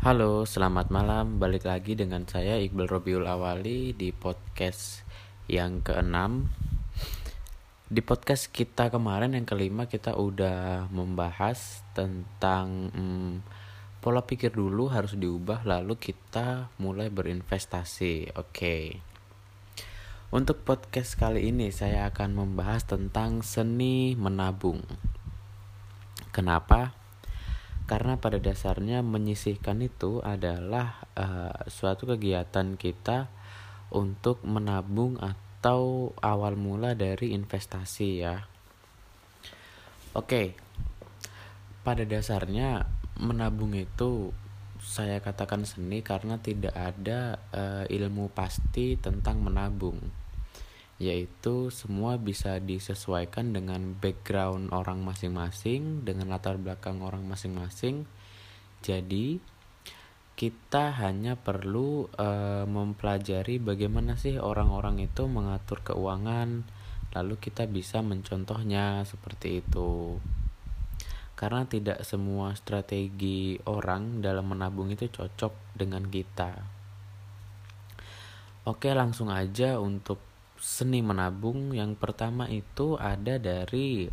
Halo, selamat malam. Balik lagi dengan saya Iqbal Robiul Awali di podcast yang keenam. Di podcast kita kemarin yang kelima kita udah membahas tentang hmm, pola pikir dulu harus diubah lalu kita mulai berinvestasi. Oke. Okay. Untuk podcast kali ini saya akan membahas tentang seni menabung. Kenapa? karena pada dasarnya menyisihkan itu adalah uh, suatu kegiatan kita untuk menabung atau awal mula dari investasi ya. Oke. Pada dasarnya menabung itu saya katakan seni karena tidak ada uh, ilmu pasti tentang menabung yaitu semua bisa disesuaikan dengan background orang masing-masing, dengan latar belakang orang masing-masing. Jadi, kita hanya perlu uh, mempelajari bagaimana sih orang-orang itu mengatur keuangan, lalu kita bisa mencontohnya seperti itu. Karena tidak semua strategi orang dalam menabung itu cocok dengan kita. Oke, langsung aja untuk seni menabung yang pertama itu ada dari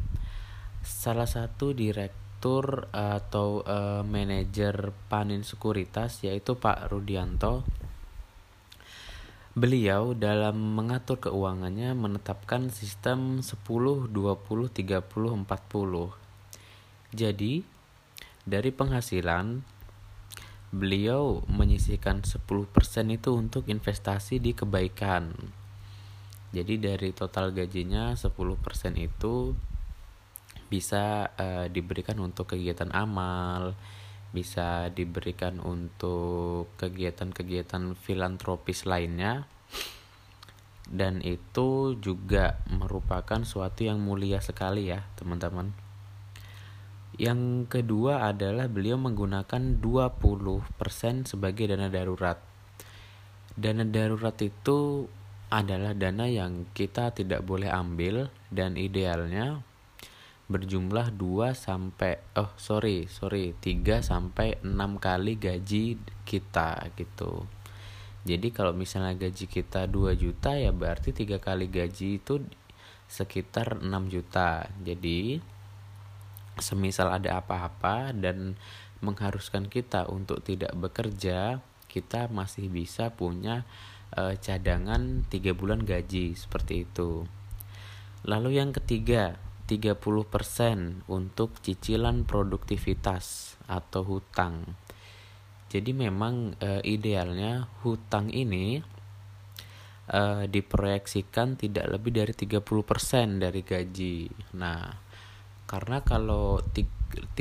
salah satu direktur atau uh, manajer Panin Sekuritas yaitu Pak Rudianto. Beliau dalam mengatur keuangannya menetapkan sistem 10 20 30 40. Jadi dari penghasilan beliau menyisihkan 10% itu untuk investasi di kebaikan jadi dari total gajinya 10% itu bisa uh, diberikan untuk kegiatan amal, bisa diberikan untuk kegiatan-kegiatan filantropis lainnya. Dan itu juga merupakan suatu yang mulia sekali ya, teman-teman. Yang kedua adalah beliau menggunakan 20% sebagai dana darurat. Dana darurat itu adalah dana yang kita tidak boleh ambil dan idealnya berjumlah 2 sampai oh sorry sorry 3 sampai 6 kali gaji kita gitu. Jadi kalau misalnya gaji kita 2 juta ya berarti tiga kali gaji itu sekitar 6 juta. Jadi semisal ada apa-apa dan mengharuskan kita untuk tidak bekerja, kita masih bisa punya uh, cadangan 3 bulan gaji seperti itu. Lalu yang ketiga, 30% untuk cicilan produktivitas atau hutang. Jadi memang e, idealnya hutang ini e, diproyeksikan tidak lebih dari 30% dari gaji. Nah, karena kalau 30%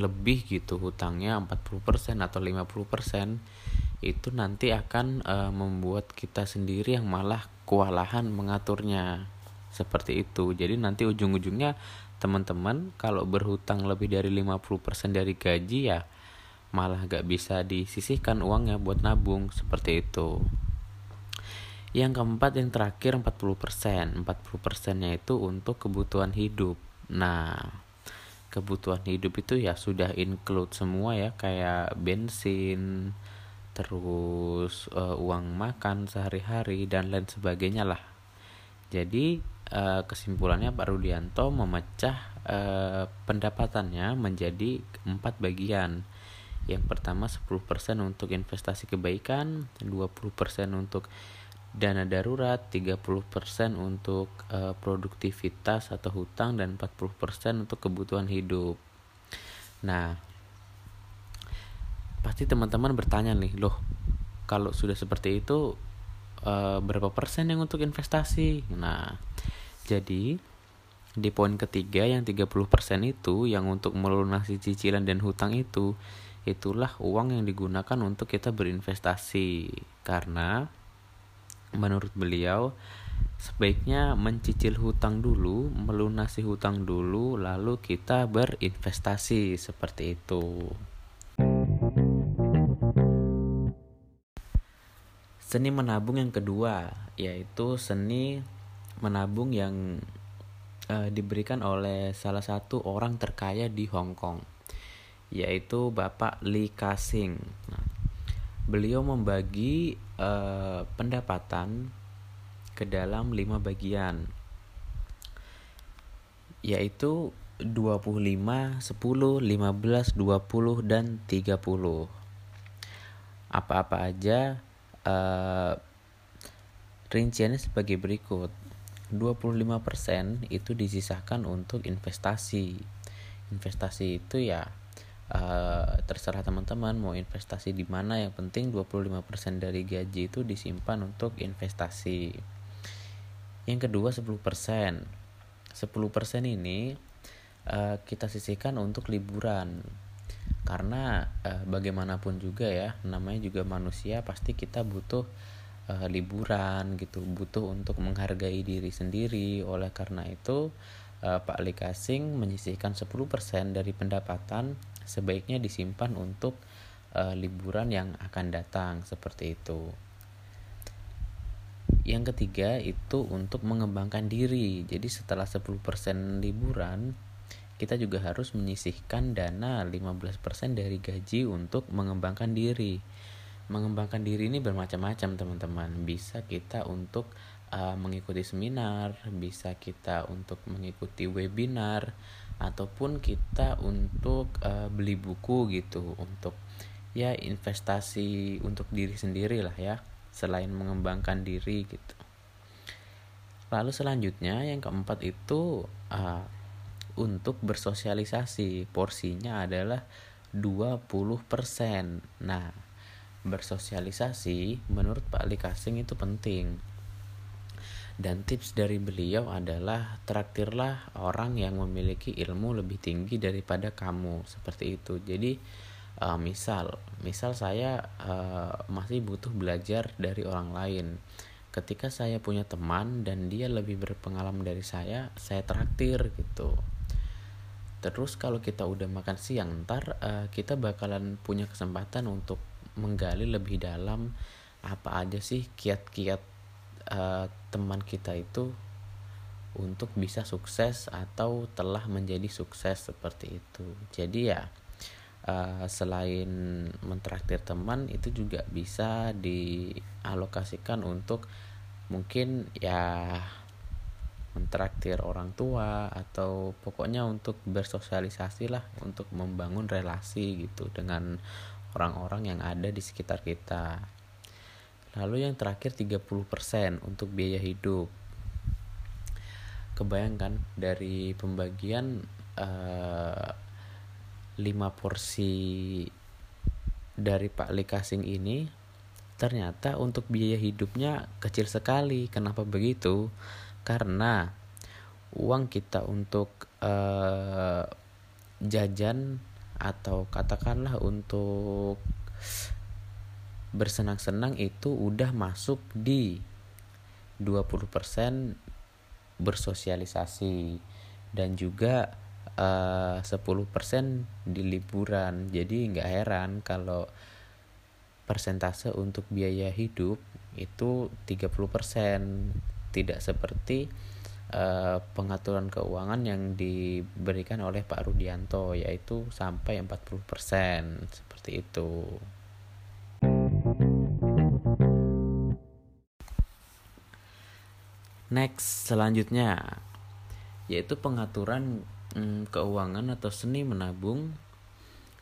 lebih gitu hutangnya 40% atau 50% itu nanti akan e, membuat kita sendiri yang malah kewalahan mengaturnya. Seperti itu. Jadi nanti ujung-ujungnya teman-teman kalau berhutang lebih dari 50% dari gaji ya malah gak bisa disisihkan uangnya buat nabung. Seperti itu. Yang keempat yang terakhir 40% 40% nya itu untuk kebutuhan hidup. Nah kebutuhan hidup itu ya sudah include semua ya kayak bensin terus uh, uang makan sehari-hari dan lain sebagainya lah. Jadi uh, kesimpulannya Pak Rudianto memecah uh, pendapatannya menjadi empat bagian. Yang pertama 10% untuk investasi kebaikan, 20% untuk dana darurat, 30% untuk uh, produktivitas atau hutang dan 40% untuk kebutuhan hidup. Nah, pasti teman-teman bertanya nih loh kalau sudah seperti itu e, berapa persen yang untuk investasi nah jadi di poin ketiga yang 30% itu yang untuk melunasi cicilan dan hutang itu itulah uang yang digunakan untuk kita berinvestasi karena menurut beliau sebaiknya mencicil hutang dulu, melunasi hutang dulu lalu kita berinvestasi seperti itu. Seni menabung yang kedua yaitu seni menabung yang uh, diberikan oleh salah satu orang terkaya di Hong Kong, yaitu Bapak Lee Ka-sing. Nah, beliau membagi uh, pendapatan ke dalam lima bagian, yaitu 25, 10, 15, 20, dan 30. Apa-apa aja uh, rinciannya sebagai berikut. 25% itu disisahkan untuk investasi. Investasi itu ya uh, terserah teman-teman mau investasi di mana yang penting 25% dari gaji itu disimpan untuk investasi. Yang kedua 10%. 10% ini uh, kita sisihkan untuk liburan. Karena uh, bagaimanapun juga ya, namanya juga manusia pasti kita butuh uh, liburan gitu. Butuh untuk menghargai diri sendiri. Oleh karena itu uh, Pak Likasing menyisihkan 10% dari pendapatan sebaiknya disimpan untuk uh, liburan yang akan datang. Seperti itu. Yang ketiga itu untuk mengembangkan diri. Jadi setelah 10% liburan kita juga harus menyisihkan dana 15% dari gaji untuk mengembangkan diri. Mengembangkan diri ini bermacam-macam teman-teman. Bisa kita untuk uh, mengikuti seminar bisa kita untuk mengikuti webinar ataupun kita untuk uh, beli buku gitu untuk ya investasi untuk diri sendiri lah ya selain mengembangkan diri gitu. Lalu selanjutnya yang keempat itu uh, untuk bersosialisasi. Porsinya adalah 20% nah bersosialisasi menurut Pak Ali Kasing itu penting. Dan tips dari beliau adalah traktirlah orang yang memiliki ilmu lebih tinggi daripada kamu. Seperti itu. Jadi uh, misal misal saya uh, masih butuh belajar dari orang lain. Ketika saya punya teman dan dia lebih berpengalaman dari saya saya traktir gitu terus kalau kita udah makan siang ntar uh, kita bakalan punya kesempatan untuk menggali lebih dalam apa aja sih kiat-kiat uh, teman kita itu untuk bisa sukses atau telah menjadi sukses seperti itu. Jadi ya uh, selain mentraktir teman itu juga bisa dialokasikan untuk mungkin ya mentraktir orang tua atau pokoknya untuk bersosialisasi lah untuk membangun relasi gitu dengan orang-orang yang ada di sekitar kita. Lalu yang terakhir 30% untuk biaya hidup. Kebayangkan dari pembagian eh, 5 porsi dari Pak Likasing ini ternyata untuk biaya hidupnya kecil sekali. Kenapa begitu? Karena uang kita untuk uh, jajan atau katakanlah untuk bersenang-senang itu udah masuk di 20% bersosialisasi dan juga uh, 10% di liburan. Jadi nggak heran kalau persentase untuk biaya hidup itu 30% tidak seperti uh, pengaturan keuangan yang diberikan oleh Pak Rudianto yaitu sampai 40% seperti itu. Next selanjutnya yaitu pengaturan mm, keuangan atau seni menabung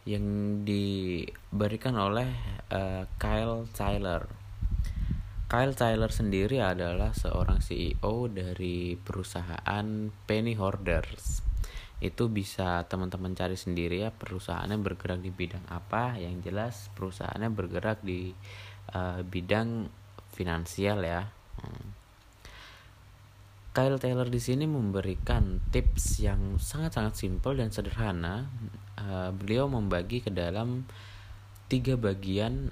yang diberikan oleh uh, Kyle Tyler Kyle Tyler sendiri adalah seorang CEO dari perusahaan Penny Hoarders. Itu bisa teman-teman cari sendiri ya perusahaannya bergerak di bidang apa. Yang jelas perusahaannya bergerak di uh, bidang finansial ya. Hmm. Kyle Taylor di sini memberikan tips yang sangat-sangat simpel dan sederhana. Uh, beliau membagi ke dalam tiga bagian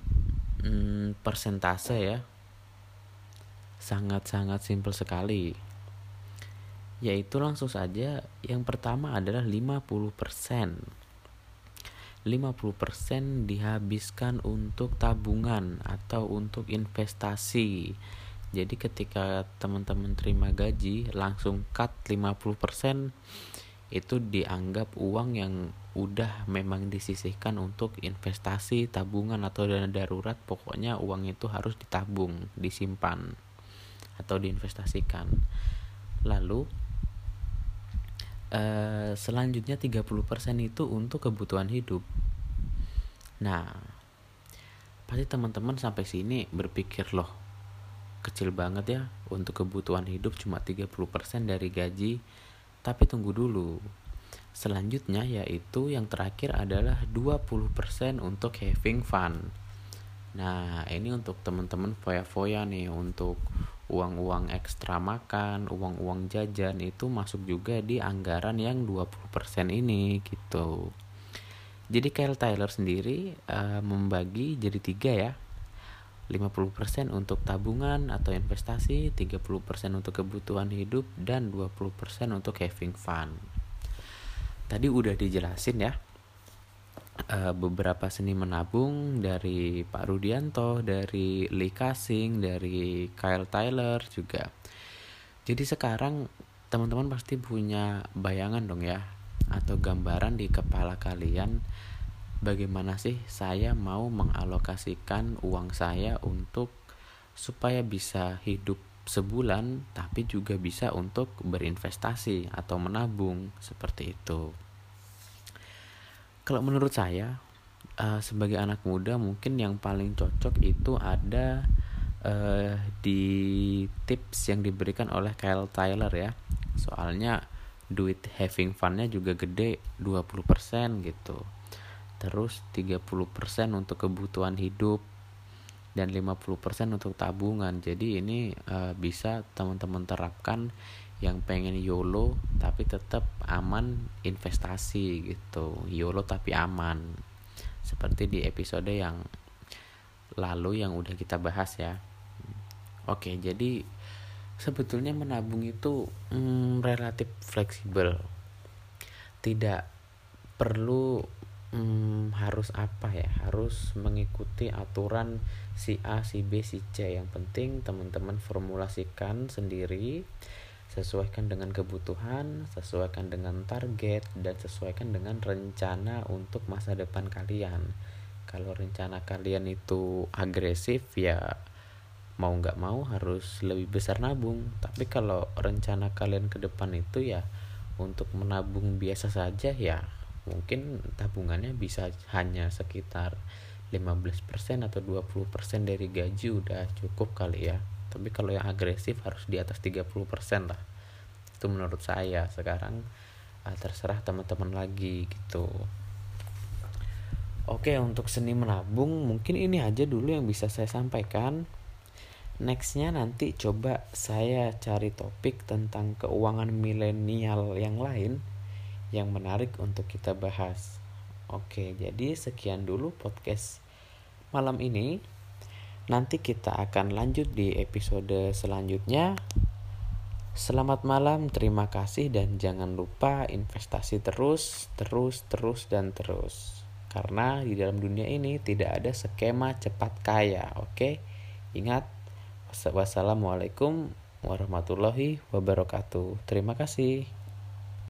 hmm, persentase ya sangat-sangat simpel sekali. Yaitu langsung saja yang pertama adalah 50% 50% dihabiskan untuk tabungan atau untuk investasi. Jadi ketika teman-teman terima gaji langsung cut 50% itu dianggap uang yang udah memang disisihkan untuk investasi, tabungan atau dana darurat, pokoknya uang itu harus ditabung, disimpan atau diinvestasikan. Lalu eh, selanjutnya 30% itu untuk kebutuhan hidup. Nah, pasti teman-teman sampai sini berpikir loh, kecil banget ya untuk kebutuhan hidup cuma 30% dari gaji tapi tunggu dulu selanjutnya yaitu yang terakhir adalah 20% untuk having fun nah ini untuk teman-teman foya-foya nih untuk uang-uang ekstra makan uang-uang jajan itu masuk juga di anggaran yang 20% ini gitu jadi Kyle Tyler sendiri uh, membagi jadi tiga ya 50% untuk tabungan atau investasi, 30% untuk kebutuhan hidup, dan 20% untuk having fun. Tadi udah dijelasin ya eh, beberapa seni menabung dari Pak Rudianto, dari Lee Kasing, dari Kyle Tyler juga. Jadi sekarang teman-teman pasti punya bayangan dong ya atau gambaran di kepala kalian bagaimana sih saya mau mengalokasikan uang saya untuk supaya bisa hidup sebulan tapi juga bisa untuk berinvestasi atau menabung seperti itu. Kalau menurut saya uh, sebagai anak muda mungkin yang paling cocok itu ada uh, di tips yang diberikan oleh Kyle Tyler ya. Soalnya duit having funnya juga gede 20% gitu terus 30% untuk kebutuhan hidup dan 50% untuk tabungan jadi ini uh, bisa teman-teman terapkan yang pengen YOLO tapi tetap aman investasi gitu. YOLO tapi aman. Seperti di episode yang lalu yang udah kita bahas ya. Oke jadi sebetulnya menabung itu hmm, relatif fleksibel. Tidak perlu hmm, harus apa ya harus mengikuti aturan si A si B si C. Yang penting teman-teman formulasikan sendiri sesuaikan dengan kebutuhan sesuaikan dengan target dan sesuaikan dengan rencana untuk masa depan kalian. Kalau rencana kalian itu agresif ya mau nggak mau harus lebih besar nabung. Tapi kalau rencana kalian ke depan itu ya untuk menabung biasa saja ya mungkin tabungannya bisa hanya sekitar 15% atau 20% dari gaji udah cukup kali ya tapi kalau yang agresif harus di atas 30% lah itu menurut saya sekarang uh, terserah teman-teman lagi gitu Oke untuk seni menabung mungkin ini aja dulu yang bisa saya sampaikan Nextnya nanti coba saya cari topik tentang keuangan milenial yang lain yang menarik untuk kita bahas. Oke, jadi sekian dulu podcast malam ini. Nanti kita akan lanjut di episode selanjutnya. Selamat malam, terima kasih dan jangan lupa investasi terus, terus, terus dan terus. Karena di dalam dunia ini tidak ada skema cepat kaya, oke? Ingat, wassalamualaikum warahmatullahi wabarakatuh. Terima kasih.